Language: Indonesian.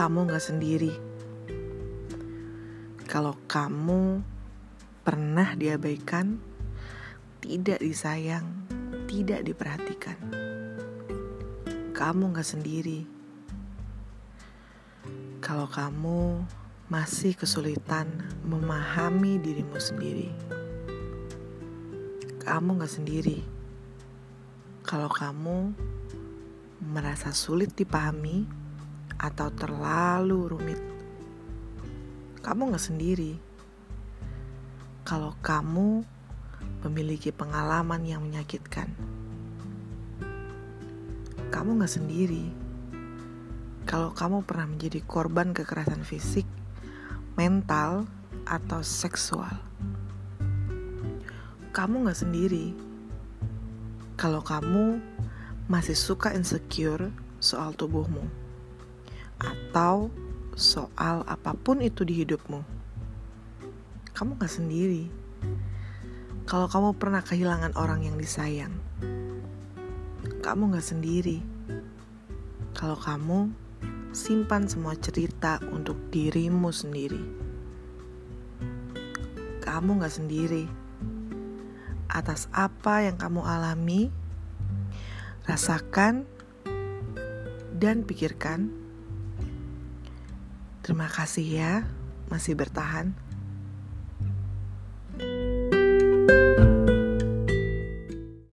kamu gak sendiri. Kalau kamu pernah diabaikan, tidak disayang, tidak diperhatikan, kamu gak sendiri. Kalau kamu masih kesulitan memahami dirimu sendiri, kamu gak sendiri. Kalau kamu merasa sulit dipahami atau terlalu rumit, kamu gak sendiri. Kalau kamu memiliki pengalaman yang menyakitkan, kamu gak sendiri. Kalau kamu pernah menjadi korban kekerasan fisik, mental, atau seksual, kamu gak sendiri. Kalau kamu masih suka insecure soal tubuhmu, atau soal apa pun itu di hidupmu, kamu gak sendiri. Kalau kamu pernah kehilangan orang yang disayang, kamu gak sendiri. Kalau kamu simpan semua cerita untuk dirimu sendiri, kamu gak sendiri. Atas apa yang kamu alami, rasakan, dan pikirkan. Terima kasih ya, masih bertahan.